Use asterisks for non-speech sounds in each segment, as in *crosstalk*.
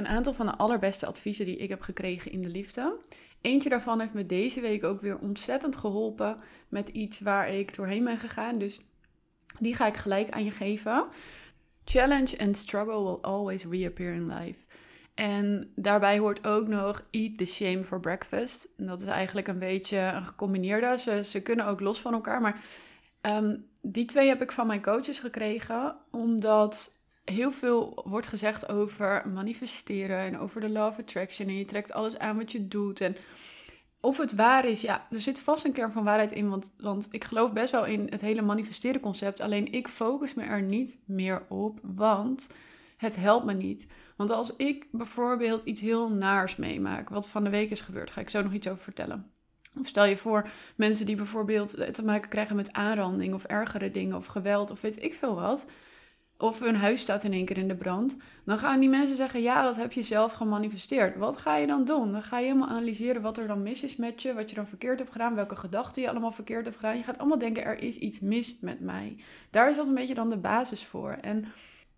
een aantal van de allerbeste adviezen die ik heb gekregen in de liefde. Eentje daarvan heeft me deze week ook weer ontzettend geholpen met iets waar ik doorheen ben gegaan. Dus die ga ik gelijk aan je geven. Challenge and struggle will always reappear in life. En daarbij hoort ook nog eat the shame for breakfast. En dat is eigenlijk een beetje een gecombineerde. Ze, ze kunnen ook los van elkaar. Maar ehm, die twee heb ik van mijn coaches gekregen. Omdat heel veel wordt gezegd over manifesteren en over de love attraction. En je trekt alles aan wat je doet. En of het waar is, ja, er zit vast een kern van waarheid in. Want, want ik geloof best wel in het hele manifesteren concept. Alleen ik focus me er niet meer op, want het helpt me niet. Want als ik bijvoorbeeld iets heel naars meemaak, wat van de week is gebeurd, ga ik zo nog iets over vertellen. Of stel je voor mensen die bijvoorbeeld te maken krijgen met aanranding of ergere dingen of geweld of weet ik veel wat of hun huis staat in één keer in de brand, dan gaan die mensen zeggen: Ja, dat heb je zelf gemanifesteerd. Wat ga je dan doen? Dan ga je helemaal analyseren wat er dan mis is met je, wat je dan verkeerd hebt gedaan, welke gedachten je allemaal verkeerd hebt gedaan. Je gaat allemaal denken: Er is iets mis met mij. Daar is dat een beetje dan de basis voor. En,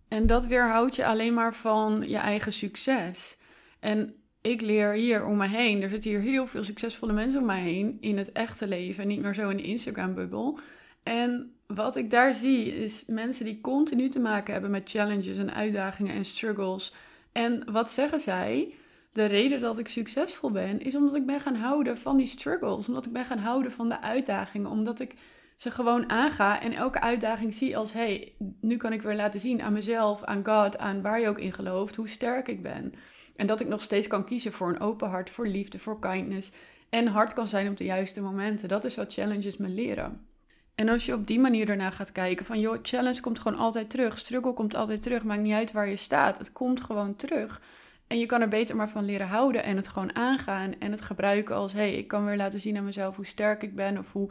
en dat weerhoudt je alleen maar van je eigen succes. En ik leer hier om me heen. Er zitten hier heel veel succesvolle mensen om mij heen in het echte leven, niet meer zo in de Instagram-bubbel. En wat ik daar zie is mensen die continu te maken hebben met challenges en uitdagingen en struggles. En wat zeggen zij? De reden dat ik succesvol ben, is omdat ik ben gaan houden van die struggles. Omdat ik ben gaan houden van de uitdagingen. Omdat ik ze gewoon aanga en elke uitdaging zie als: hey, nu kan ik weer laten zien aan mezelf, aan God, aan waar je ook in gelooft, hoe sterk ik ben. En dat ik nog steeds kan kiezen voor een open hart, voor liefde, voor kindness. En hard kan zijn op de juiste momenten. Dat is wat challenges me leren. En als je op die manier daarna gaat kijken, van joh, challenge komt gewoon altijd terug, struggle komt altijd terug, maakt niet uit waar je staat, het komt gewoon terug. En je kan er beter maar van leren houden en het gewoon aangaan en het gebruiken als, hé, hey, ik kan weer laten zien aan mezelf hoe sterk ik ben of hoe,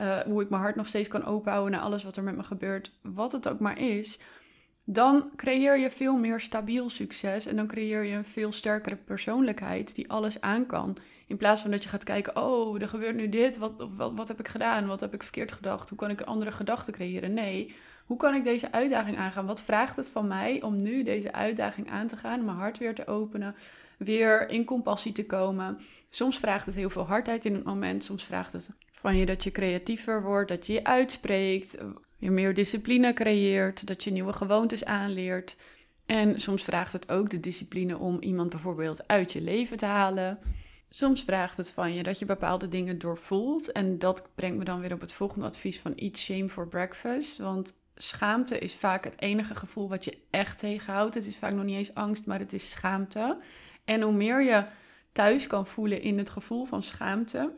uh, hoe ik mijn hart nog steeds kan openhouden naar alles wat er met me gebeurt, wat het ook maar is dan creëer je veel meer stabiel succes en dan creëer je een veel sterkere persoonlijkheid die alles aan kan. In plaats van dat je gaat kijken, oh, er gebeurt nu dit, wat, wat, wat heb ik gedaan, wat heb ik verkeerd gedacht, hoe kan ik andere gedachten creëren? Nee, hoe kan ik deze uitdaging aangaan? Wat vraagt het van mij om nu deze uitdaging aan te gaan, mijn hart weer te openen, weer in compassie te komen? Soms vraagt het heel veel hardheid in het moment, soms vraagt het van je dat je creatiever wordt, dat je je uitspreekt, je meer discipline creëert, dat je nieuwe gewoontes aanleert. En soms vraagt het ook de discipline om iemand bijvoorbeeld uit je leven te halen. Soms vraagt het van je dat je bepaalde dingen doorvoelt. En dat brengt me dan weer op het volgende advies van eat shame for breakfast. Want schaamte is vaak het enige gevoel wat je echt tegenhoudt. Het is vaak nog niet eens angst, maar het is schaamte. En hoe meer je thuis kan voelen in het gevoel van schaamte,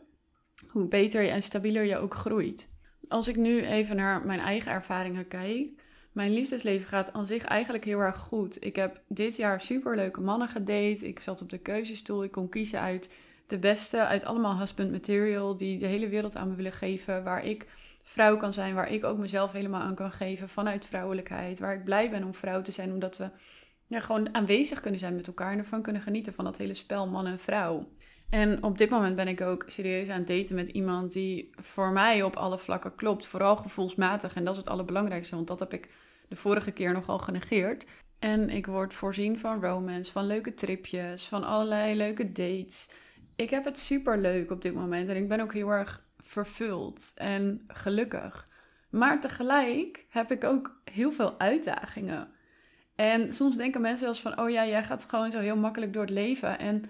hoe beter en stabieler je ook groeit als ik nu even naar mijn eigen ervaringen kijk. Mijn liefdesleven gaat aan zich eigenlijk heel erg goed. Ik heb dit jaar superleuke mannen gedate. Ik zat op de keuzestoel. Ik kon kiezen uit de beste, uit allemaal husband material. Die de hele wereld aan me willen geven. Waar ik vrouw kan zijn. Waar ik ook mezelf helemaal aan kan geven. Vanuit vrouwelijkheid. Waar ik blij ben om vrouw te zijn. Omdat we ja, gewoon aanwezig kunnen zijn met elkaar. En ervan kunnen genieten van dat hele spel man en vrouw. En op dit moment ben ik ook serieus aan het daten met iemand die voor mij op alle vlakken klopt. Vooral gevoelsmatig. En dat is het allerbelangrijkste, want dat heb ik de vorige keer nogal genegeerd. En ik word voorzien van romance, van leuke tripjes, van allerlei leuke dates. Ik heb het super leuk op dit moment en ik ben ook heel erg vervuld en gelukkig. Maar tegelijk heb ik ook heel veel uitdagingen. En soms denken mensen wel eens van: oh ja, jij gaat gewoon zo heel makkelijk door het leven. En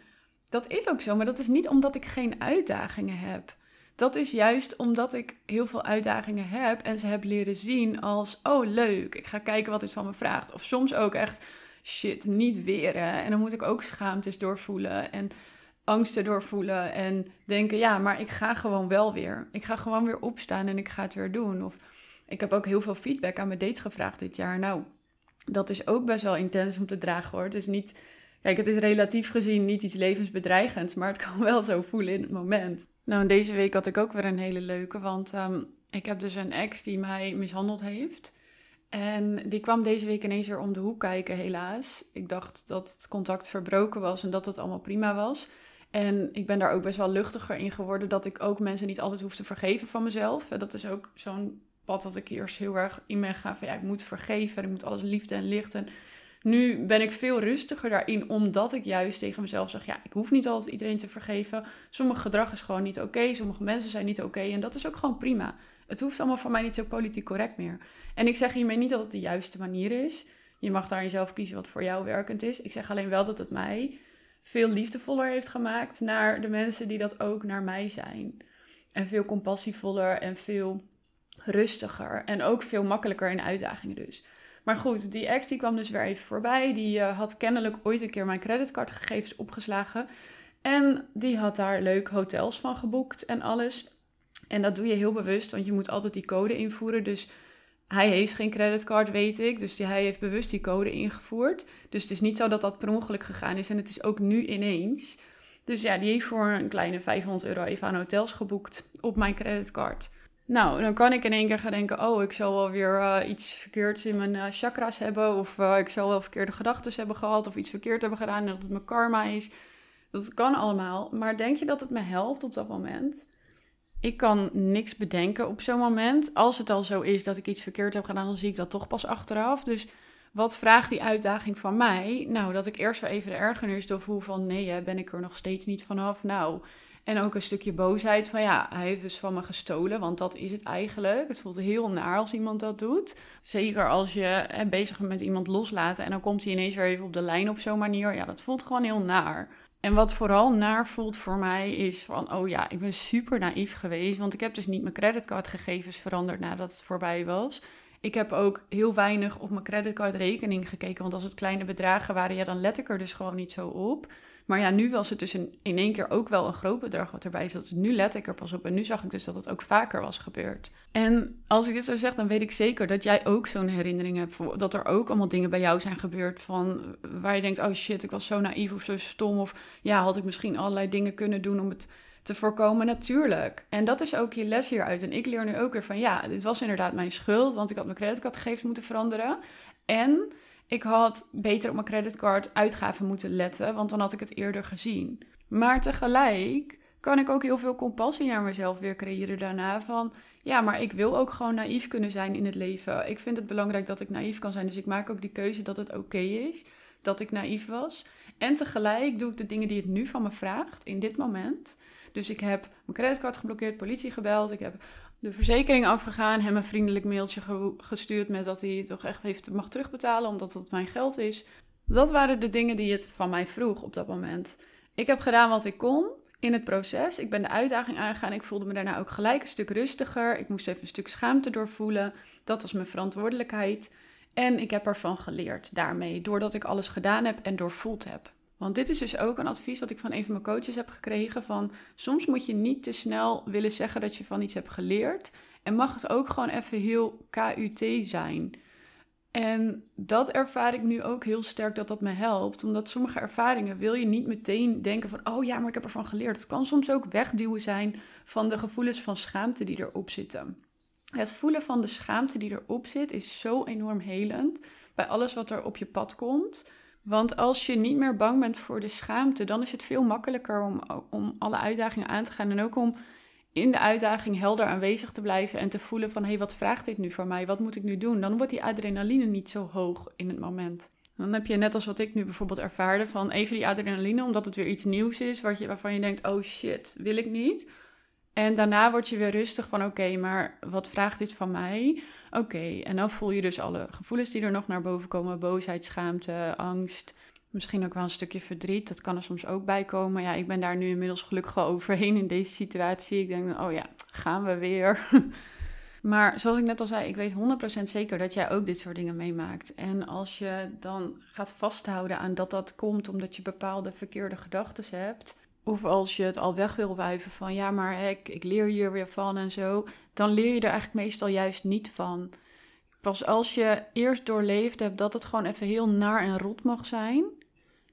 dat is ook zo, maar dat is niet omdat ik geen uitdagingen heb. Dat is juist omdat ik heel veel uitdagingen heb en ze heb leren zien als: oh leuk, ik ga kijken wat dit van me vraagt. Of soms ook echt: shit, niet weer. En dan moet ik ook schaamtes doorvoelen en angsten doorvoelen en denken: ja, maar ik ga gewoon wel weer. Ik ga gewoon weer opstaan en ik ga het weer doen. Of ik heb ook heel veel feedback aan mijn dates gevraagd dit jaar. Nou, dat is ook best wel intens om te dragen hoor. Het is niet Kijk, het is relatief gezien niet iets levensbedreigends, maar het kan wel zo voelen in het moment. Nou, deze week had ik ook weer een hele leuke, want um, ik heb dus een ex die mij mishandeld heeft. En die kwam deze week ineens weer om de hoek kijken, helaas. Ik dacht dat het contact verbroken was en dat het allemaal prima was. En ik ben daar ook best wel luchtiger in geworden dat ik ook mensen niet altijd hoef te vergeven van mezelf. Dat is ook zo'n pad dat ik eerst heel erg in ben gaan van ja, ik moet vergeven, ik moet alles liefde en licht en Nu ben ik veel rustiger daarin, omdat ik juist tegen mezelf zeg: ja, ik hoef niet altijd iedereen te vergeven. Sommige gedrag is gewoon niet oké, sommige mensen zijn niet oké en dat is ook gewoon prima. Het hoeft allemaal van mij niet zo politiek correct meer. En ik zeg hiermee niet dat het de juiste manier is. Je mag daar jezelf kiezen wat voor jou werkend is. Ik zeg alleen wel dat het mij veel liefdevoller heeft gemaakt naar de mensen die dat ook naar mij zijn. En veel compassievoller en veel rustiger. En ook veel makkelijker in uitdagingen dus. Maar goed, die ex die kwam dus weer even voorbij. Die uh, had kennelijk ooit een keer mijn creditcardgegevens opgeslagen. En die had daar leuk hotels van geboekt en alles. En dat doe je heel bewust, want je moet altijd die code invoeren. Dus hij heeft geen creditcard, weet ik. Dus hij heeft bewust die code ingevoerd. Dus het is niet zo dat dat per ongeluk gegaan is. En het is ook nu ineens. Dus ja, die heeft voor een kleine 500 euro even aan hotels geboekt op mijn creditcard. Nou, dan kan ik in één keer gaan denken: oh, ik zal wel weer uh, iets verkeerds in mijn uh, chakras hebben. Of uh, ik zal wel verkeerde gedachten hebben gehad. Of iets verkeerd hebben gedaan en dat het mijn karma is. Dat kan allemaal. Maar denk je dat het me helpt op dat moment? Ik kan niks bedenken op zo'n moment. Als het al zo is dat ik iets verkeerd heb gedaan, dan zie ik dat toch pas achteraf. Dus wat vraagt die uitdaging van mij? Nou, dat ik eerst wel even de ergernis doorvoel van nee, ben ik er nog steeds niet vanaf. Nou, en ook een stukje boosheid van ja, hij heeft dus van me gestolen, want dat is het eigenlijk. Het voelt heel naar als iemand dat doet. Zeker als je hè, bezig bent met iemand loslaten en dan komt hij ineens weer even op de lijn op zo'n manier. Ja, dat voelt gewoon heel naar. En wat vooral naar voelt voor mij is van, oh ja, ik ben super naïef geweest, want ik heb dus niet mijn creditcardgegevens veranderd nadat het voorbij was. Ik heb ook heel weinig op mijn creditcardrekening gekeken, want als het kleine bedragen waren, ja, dan let ik er dus gewoon niet zo op. Maar ja, nu was het dus in, één keer ook wel een groot bedrag wat erbij zat. Dus nu let ik er pas op. En nu zag ik dus dat het ook vaker was gebeurd. En als ik dit zo zeg, dan weet ik zeker dat jij ook zo'n herinnering hebt. Dat er ook allemaal dingen bij jou zijn gebeurd van waar je denkt, oh shit, ik was zo naïef of zo stom. Of ja, had ik misschien allerlei dingen kunnen doen om het te voorkomen, natuurlijk. En dat is ook je les hieruit. En ik leer nu ook weer van, ja, dit was inderdaad mijn schuld, want ik had mijn creditcardgegevens moeten veranderen. En ik had beter op mijn creditcard uitgaven moeten letten, want dan had ik het eerder gezien. Maar tegelijk kan ik ook heel veel compassie naar mezelf weer creëren daarna. Van ja, maar ik wil ook gewoon naïef kunnen zijn in het leven. Ik vind het belangrijk dat ik naïef kan zijn. Dus ik maak ook die keuze dat het oké is dat ik naïef was. En tegelijk doe ik de dingen die het nu van me vraagt in dit moment. Dus ik heb mijn creditcard geblokkeerd, politie gebeld. Ik heb de verzekering afgegaan, hem een vriendelijk mailtje gestuurd met dat hij toch echt heeft mag terugbetalen, omdat het mijn geld is. Dat waren de dingen die het van mij vroeg op dat moment. Ik heb gedaan wat ik kon in het proces. Ik ben de uitdaging aangegaan. Ik voelde me daarna ook gelijk een stuk rustiger. Ik moest even een stuk schaamte doorvoelen. Dat was mijn verantwoordelijkheid. En ik heb ervan geleerd daarmee, doordat ik alles gedaan heb en doorvoeld heb. Want dit is dus ook een advies wat ik van een van mijn coaches heb gekregen. Van soms moet je niet te snel willen zeggen dat je van iets hebt geleerd. En mag het ook gewoon even heel KUT zijn. En dat ervaar ik nu ook heel sterk dat dat me helpt. Omdat sommige ervaringen wil je niet meteen denken van... oh ja, maar ik heb ervan geleerd. Het kan soms ook wegduwen zijn van de gevoelens van schaamte die erop zitten. Het voelen van de schaamte die erop zit is zo enorm helend bij alles wat er op je pad komt... Want als je niet meer bang bent voor de schaamte, dan is het veel makkelijker om, om alle uitdagingen aan te gaan. En ook om in de uitdaging helder aanwezig te blijven en te voelen van hé, hey, wat vraagt dit nu van mij? Wat moet ik nu doen? Dan wordt die adrenaline niet zo hoog in het moment. Dan heb je net als wat ik nu bijvoorbeeld ervaarde van even die adrenaline, omdat het weer iets nieuws is wat je, waarvan je denkt, oh shit, wil ik niet. En daarna word je weer rustig van oké, maar wat vraagt dit van mij? Oké, en dan voel je dus alle gevoelens die er nog naar boven komen: boosheid, schaamte, angst. Misschien ook wel een stukje verdriet. Dat kan er soms ook bij komen. Ja, ik ben daar nu inmiddels gelukkig wel *laughs* overheen in deze situatie. Ik denk, oh ja, gaan we weer. *laughs* maar zoals ik net al zei, ik weet 100% zeker dat jij ook dit soort dingen meemaakt. En als je dan gaat vasthouden aan dat dat komt omdat je bepaalde verkeerde gedachten hebt of als je het al weg wil wuiven van ja, maar ik, ik leer hier weer van en zo, dan leer je er eigenlijk meestal juist niet van. Pas als je eerst doorleefd hebt dat het gewoon even heel naar en rot mag zijn,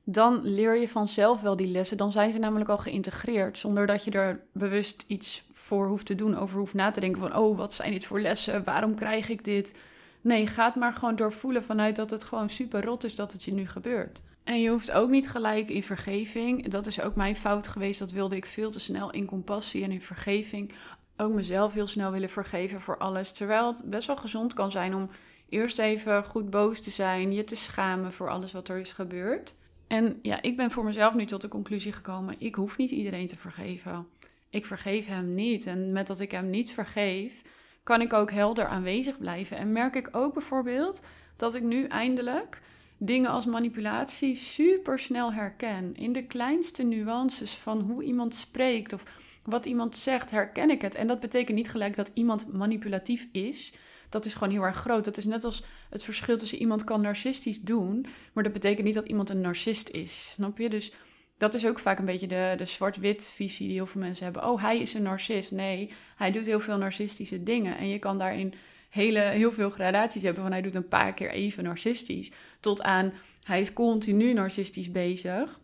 dan leer je vanzelf wel die lessen. Dan zijn ze namelijk al geïntegreerd, zonder dat je er bewust iets voor hoeft te doen, over hoeft na te denken van oh, wat zijn dit voor lessen? Waarom krijg ik dit? Nee, ga het maar gewoon doorvoelen vanuit dat het gewoon super rot is dat het je nu gebeurt. En je hoeft ook niet gelijk in vergeving. Dat is ook mijn fout geweest. Dat wilde ik veel te snel in compassie en in vergeving. Ook mezelf heel snel willen vergeven voor alles. Terwijl het best wel gezond kan zijn om eerst even goed boos te zijn, je te schamen voor alles wat er is gebeurd. En ja, ik ben voor mezelf nu tot de conclusie gekomen: ik hoef niet iedereen te vergeven. Ik vergeef hem niet. En met dat ik hem niet vergeef, kan ik ook helder aanwezig blijven. En merk ik ook bijvoorbeeld dat ik nu eindelijk dingen als manipulatie super snel herken. In de kleinste nuances van hoe iemand spreekt of wat iemand zegt, herken ik het. En dat betekent niet gelijk dat iemand manipulatief is. Dat is gewoon heel erg groot. Dat is net als het verschil tussen iemand kan narcistisch doen, maar dat betekent niet dat iemand een narcist is. Snap je? Dus dat is ook vaak een beetje de, de zwart-wit visie die heel veel mensen hebben. Oh, hij is een narcist. Nee, hij doet heel veel narcistische dingen. En je kan daarin hele, heel veel gradaties hebben. Van hij doet een paar keer even narcistisch. Tot aan hij is continu narcistisch bezig.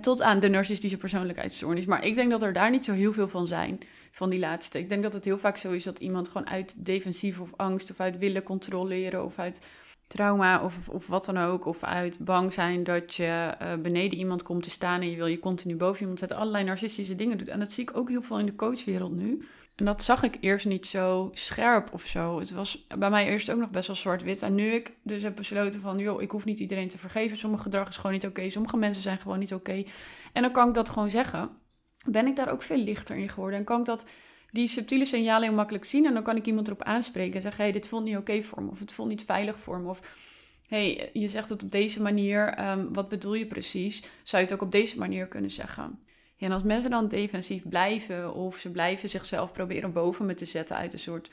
tot aan de narcistische persoonlijkheidsstoornis. Maar ik denk dat er daar niet zo heel veel van zijn. Van die laatste. Ik denk dat het heel vaak zo is dat iemand gewoon uit defensief of angst. of uit willen controleren. of uit trauma of, of wat dan ook. Of uit bang zijn dat je uh, beneden iemand komt te staan en je wil je continu boven iemand zetten. Allerlei narcistische dingen doet. En dat zie ik ook heel veel in de coachwereld nu. En dat zag ik eerst niet zo scherp of zo. Het was bij mij eerst ook nog best wel zwart-wit. En nu ik dus heb besloten van, joh, ik hoef niet iedereen te vergeven. Sommige gedrag is gewoon niet oké. Sommige mensen zijn gewoon niet oké. En dan kan ik dat gewoon zeggen. Ben ik daar ook veel lichter in geworden. En kan ik dat, die subtiele signalen heel makkelijk zien. En dan kan ik iemand erop aanspreken en zeggen, hey, dit voelt niet oké voor me. Of het voelt niet veilig voor me. Of hey, je zegt het op deze manier. Ehm, wat bedoel je precies? Zou je het ook op deze manier kunnen zeggen? Ja, en als mensen dan defensief blijven of ze blijven zichzelf proberen boven me te zetten uit een soort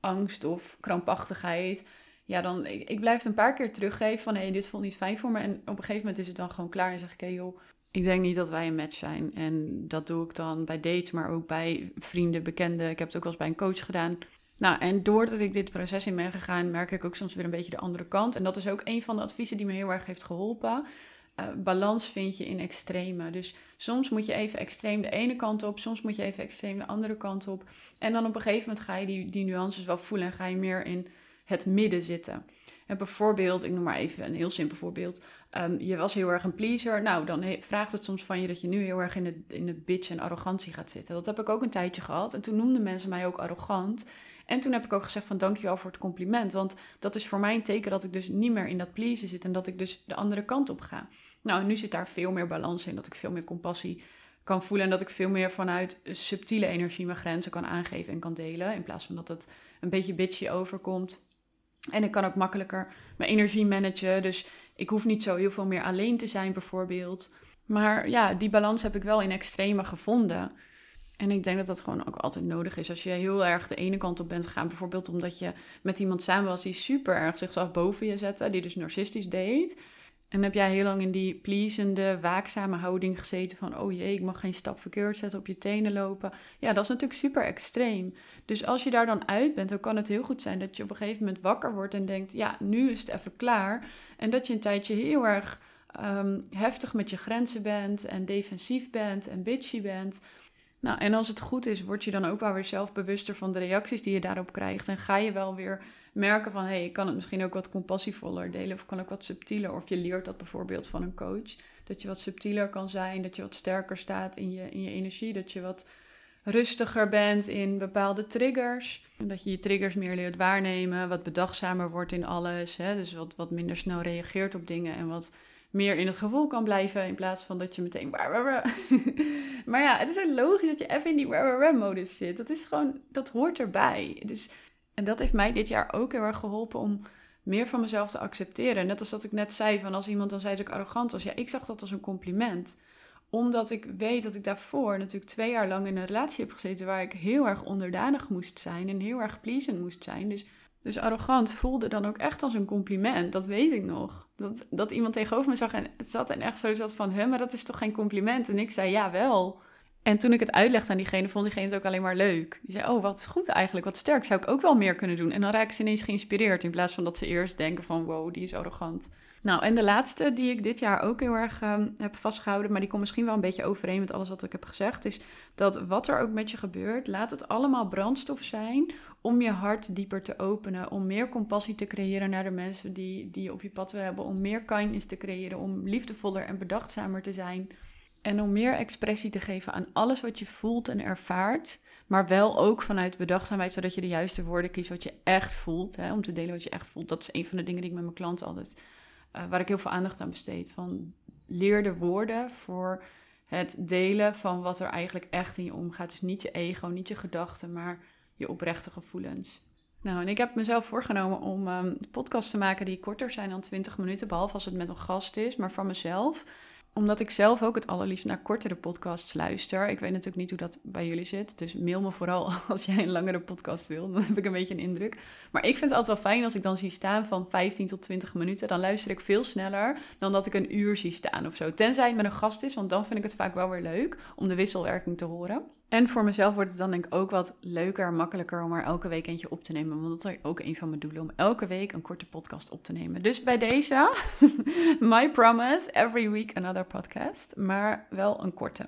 angst of krampachtigheid, ja, dan ik, ik blijf het een paar keer teruggeven van hé, hey, dit voelt niet fijn voor me. En op een gegeven moment is het dan gewoon klaar en zeg ik, hé hey, joh, ik denk niet dat wij een match zijn. En dat doe ik dan bij dates, maar ook bij vrienden, bekenden. Ik heb het ook wel eens bij een coach gedaan. Nou, en doordat ik dit proces in ben gegaan, merk ik ook soms weer een beetje de andere kant. En dat is ook een van de adviezen die me heel erg heeft geholpen. Uh, balans vind je in extreme. Dus soms moet je even extreem de ene kant op, soms moet je even extreem de andere kant op. En dan op een gegeven moment ga je die, die nuances wel voelen en ga je meer in het midden zitten. En bijvoorbeeld, ik noem maar even een heel simpel voorbeeld. Um, je was heel erg een pleaser. Nou, dan vraagt het soms van je dat je nu heel erg in de, in de bitch en arrogantie gaat zitten. Dat heb ik ook een tijdje gehad. En toen noemden mensen mij ook arrogant. En toen heb ik ook gezegd van dankjewel voor het compliment. Want dat is voor mij een teken dat ik dus niet meer in dat pleasen zit. En dat ik dus de andere kant op ga. Nou, nu zit daar veel meer balans in. Dat ik veel meer compassie kan voelen. En dat ik veel meer vanuit subtiele energie mijn grenzen kan aangeven en kan delen. In plaats van dat het een beetje bitchy overkomt. En ik kan ook makkelijker mijn energie managen. Dus ik hoef niet zo heel veel meer alleen te zijn, bijvoorbeeld. Maar ja, die balans heb ik wel in extreme gevonden. En ik denk dat dat gewoon ook altijd nodig is. Als je heel erg de ene kant op bent gegaan, bijvoorbeeld omdat je met iemand samen was die super erg zichzelf boven je zette, die dus narcistisch deed. En heb jij heel lang in die pleasende, waakzame houding gezeten van, oh jee, ik mag geen stap verkeerd zetten, op je tenen lopen. Ja, dat is natuurlijk super extreem. Dus als je daar dan uit bent, dan kan het heel goed zijn dat je op een gegeven moment wakker wordt en denkt, ja, nu is het even klaar. En dat je een tijdje heel erg um, heftig met je grenzen bent en defensief bent en bitchy bent. Nou, en als het goed is, word je dan ook wel weer zelf bewuster van de reacties die je daarop krijgt. En ga je wel weer merken van, hé, hey, ik kan het misschien ook wat compassievoller delen of kan ook wat subtieler. Of je leert dat bijvoorbeeld van een coach. Dat je wat subtieler kan zijn, dat je wat sterker staat in je, in je energie, dat je wat rustiger bent in bepaalde triggers. Dat je je triggers meer leert waarnemen, wat bedachtzamer wordt in alles. Hè? Dus wat, wat minder snel reageert op dingen en wat meer in het gevoel kan blijven in plaats van dat je meteen. *laughs* maar ja, het is heel logisch dat je even in die modus zit. Dat is gewoon, dat hoort erbij. Dus, en dat heeft mij dit jaar ook heel erg geholpen om meer van mezelf te accepteren. Net als dat ik net zei van als iemand dan zei dat ik arrogant was. Ja, ik zag dat als een compliment omdat ik weet dat ik daarvoor natuurlijk twee jaar lang in een relatie heb gezeten waar ik heel erg onderdanig moest zijn en heel erg pleasend moest zijn. Dus dus arrogant voelde dan ook echt als een compliment. Dat weet ik nog. Dat, dat iemand tegenover me zag en zat en echt zo zat van... Huh, maar dat is toch geen compliment? En ik zei, ja, wel. En toen ik het uitlegde aan diegene, vond diegene het ook alleen maar leuk. Die zei, oh, wat goed eigenlijk, wat sterk. Zou ik ook wel meer kunnen doen? En dan raken ze ineens geïnspireerd... in plaats van dat ze eerst denken van, wow, die is arrogant. Nou, en de laatste die ik dit jaar ook heel erg um, heb vastgehouden, maar die komt misschien wel een beetje overeen met alles wat ik heb gezegd, is dat wat er ook met je gebeurt, laat het allemaal brandstof zijn om je hart dieper te openen, om meer compassie te creëren naar de mensen die, die je op je pad wil hebben, om meer kindness te creëren, om liefdevoller en bedachtzamer te zijn. En om meer expressie te geven aan alles wat je voelt en ervaart, maar wel ook vanuit bedachtzaamheid, zodat je de juiste woorden kiest wat je echt voelt. Hè, om te delen wat je echt voelt. Dat is een van de dingen die ik met mijn klanten altijd, uh, waar ik heel veel aandacht aan besteed. Van leer de woorden voor het delen van wat er eigenlijk echt in je omgaat. Dus niet je ego, niet je gedachten, maar je oprechte gevoelens. Nou, en ik heb mezelf voorgenomen om um, podcasts te maken die korter zijn dan 20 minuten, behalve als het met een gast is, maar van mezelf omdat ik zelf ook het allerliefst naar kortere podcasts luister. Ik weet natuurlijk niet hoe dat bij jullie zit. Dus mail me vooral *laughs* als jij een langere podcast wil. Dan heb ik een beetje een indruk. Maar ik vind het altijd wel fijn als ik dan zie staan van 15 tot 20 minuten. Dan luister ik veel sneller dan dat ik een uur zie staan of zo. Tenzij het met een gast is, want dan vind ik het vaak wel weer leuk om de wisselwerking te horen. En voor mezelf wordt het dan denk ik ook wat leuker makkelijker om er elke week eentje op te nemen. Want dat is ook een van mijn doelen, om elke week een korte podcast op te nemen. Dus bij deze, *laughs* my promise, every week another podcast. Maar wel een korte.